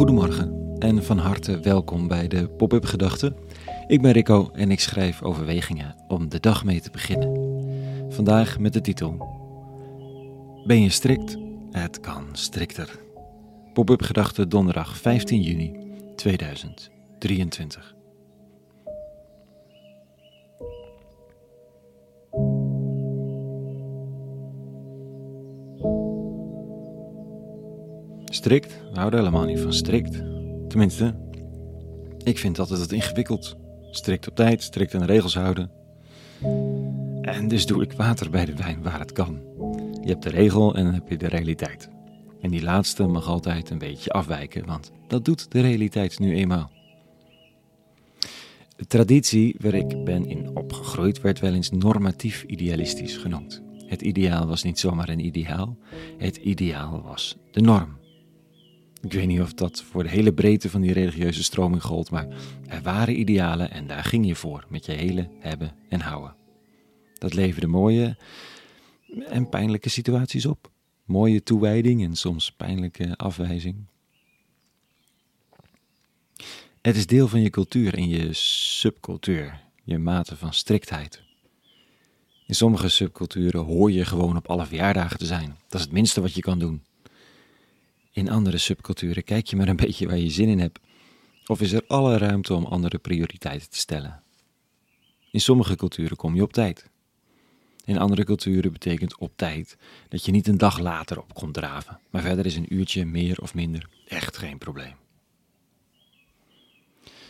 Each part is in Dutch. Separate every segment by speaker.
Speaker 1: Goedemorgen en van harte welkom bij de Pop-up Gedachten. Ik ben Rico en ik schrijf overwegingen om de dag mee te beginnen. Vandaag met de titel Ben je strikt? Het kan strikter. Pop-up Gedachten donderdag 15 juni 2023. Strikt? We houden helemaal niet van strikt. Tenminste, ik vind altijd het ingewikkeld. Strikt op tijd, strikt aan de regels houden. En dus doe ik water bij de wijn waar het kan. Je hebt de regel en dan heb je de realiteit. En die laatste mag altijd een beetje afwijken, want dat doet de realiteit nu eenmaal. De traditie waar ik ben in opgegroeid werd wel eens normatief idealistisch genoemd. Het ideaal was niet zomaar een ideaal, het ideaal was de norm. Ik weet niet of dat voor de hele breedte van die religieuze stroming gold, maar er waren idealen en daar ging je voor met je hele hebben en houden. Dat leverde mooie en pijnlijke situaties op. Mooie toewijding en soms pijnlijke afwijzing. Het is deel van je cultuur en je subcultuur, je mate van striktheid. In sommige subculturen hoor je gewoon op alle verjaardagen te zijn. Dat is het minste wat je kan doen. In andere subculturen kijk je maar een beetje waar je zin in hebt. Of is er alle ruimte om andere prioriteiten te stellen? In sommige culturen kom je op tijd. In andere culturen betekent op tijd dat je niet een dag later op komt draven, maar verder is een uurtje meer of minder echt geen probleem.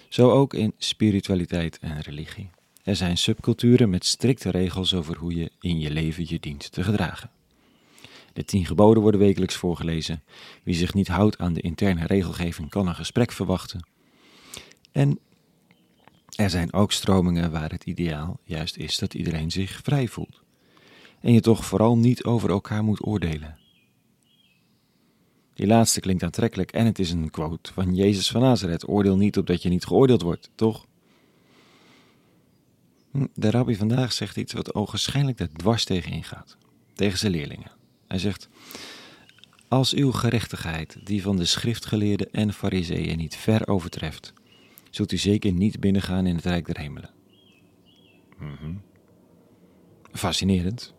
Speaker 1: Zo ook in spiritualiteit en religie. Er zijn subculturen met strikte regels over hoe je in je leven je dient te gedragen. De tien geboden worden wekelijks voorgelezen. Wie zich niet houdt aan de interne regelgeving kan een gesprek verwachten. En er zijn ook stromingen waar het ideaal juist is dat iedereen zich vrij voelt. En je toch vooral niet over elkaar moet oordelen. Die laatste klinkt aantrekkelijk en het is een quote van Jezus van Nazareth. Oordeel niet opdat je niet geoordeeld wordt, toch? Hm, de rabbi vandaag zegt iets wat ogenschijnlijk er dwars tegen ingaat. Tegen zijn leerlingen. Hij zegt: Als uw gerechtigheid die van de schriftgeleerden en fariseeën niet ver overtreft, zult u zeker niet binnengaan in het Rijk der Hemelen. Mhm. Fascinerend.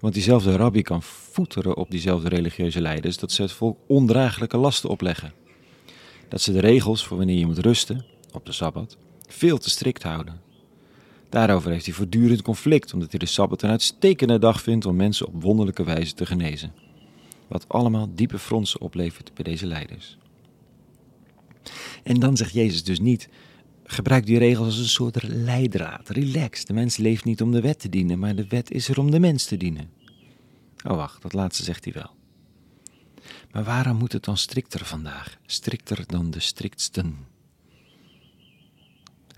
Speaker 1: Want diezelfde rabbi kan voeteren op diezelfde religieuze leiders dat ze het volk ondraaglijke lasten opleggen. Dat ze de regels voor wanneer je moet rusten, op de sabbat, veel te strikt houden. Daarover heeft hij voortdurend conflict, omdat hij de Sabbat een uitstekende dag vindt om mensen op wonderlijke wijze te genezen. Wat allemaal diepe fronsen oplevert bij deze leiders. En dan zegt Jezus dus niet: gebruik die regels als een soort leidraad. Relax, de mens leeft niet om de wet te dienen, maar de wet is er om de mens te dienen. Oh wacht, dat laatste zegt hij wel. Maar waarom moet het dan strikter vandaag? Strikter dan de striktsten?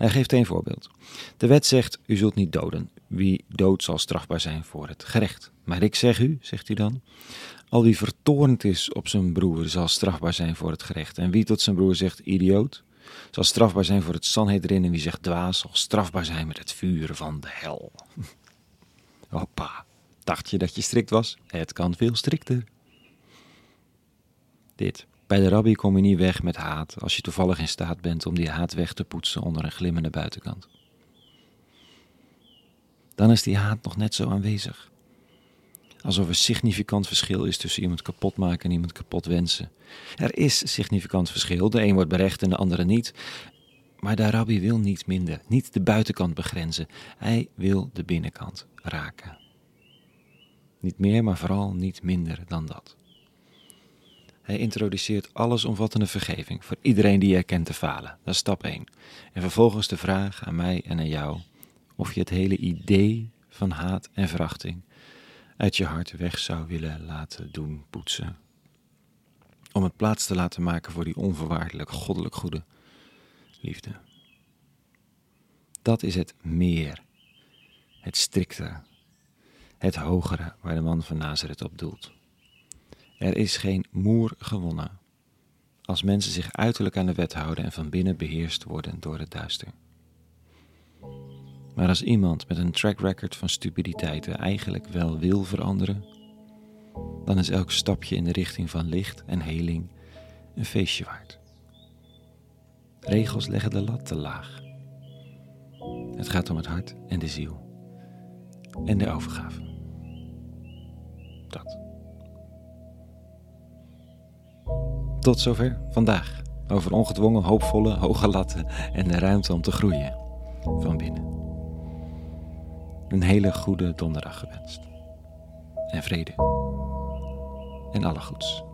Speaker 1: Hij geeft een voorbeeld. De wet zegt: U zult niet doden. Wie dood zal strafbaar zijn voor het gerecht. Maar ik zeg u, zegt hij dan, al wie vertoornd is op zijn broer zal strafbaar zijn voor het gerecht. En wie tot zijn broer zegt: idioot, zal strafbaar zijn voor het Sanhedrin. En wie zegt dwaas, zal strafbaar zijn met het vuur van de hel. Hoppa, dacht je dat je strikt was? Het kan veel strikter. Dit bij de rabbi kom je niet weg met haat als je toevallig in staat bent om die haat weg te poetsen onder een glimmende buitenkant. Dan is die haat nog net zo aanwezig. Alsof er significant verschil is tussen iemand kapot maken en iemand kapot wensen. Er is significant verschil, de een wordt berecht en de andere niet. Maar de rabbi wil niet minder, niet de buitenkant begrenzen. Hij wil de binnenkant raken. Niet meer, maar vooral niet minder dan dat. Hij introduceert allesomvattende vergeving voor iedereen die erkent te falen. Dat is stap 1. En vervolgens de vraag aan mij en aan jou of je het hele idee van haat en verachting uit je hart weg zou willen laten doen poetsen. Om het plaats te laten maken voor die onvoorwaardelijk goddelijk goede liefde. Dat is het meer, het strikte, het hogere waar de man van Nazareth op doelt. Er is geen moer gewonnen als mensen zich uiterlijk aan de wet houden en van binnen beheerst worden door het duister. Maar als iemand met een track record van stupiditeiten eigenlijk wel wil veranderen, dan is elk stapje in de richting van licht en heling een feestje waard. Regels leggen de lat te laag. Het gaat om het hart en de ziel. En de overgave. Dat. Tot zover vandaag over ongedwongen, hoopvolle, hoge latten en de ruimte om te groeien van binnen. Een hele goede donderdag gewenst. En vrede. En alle goeds.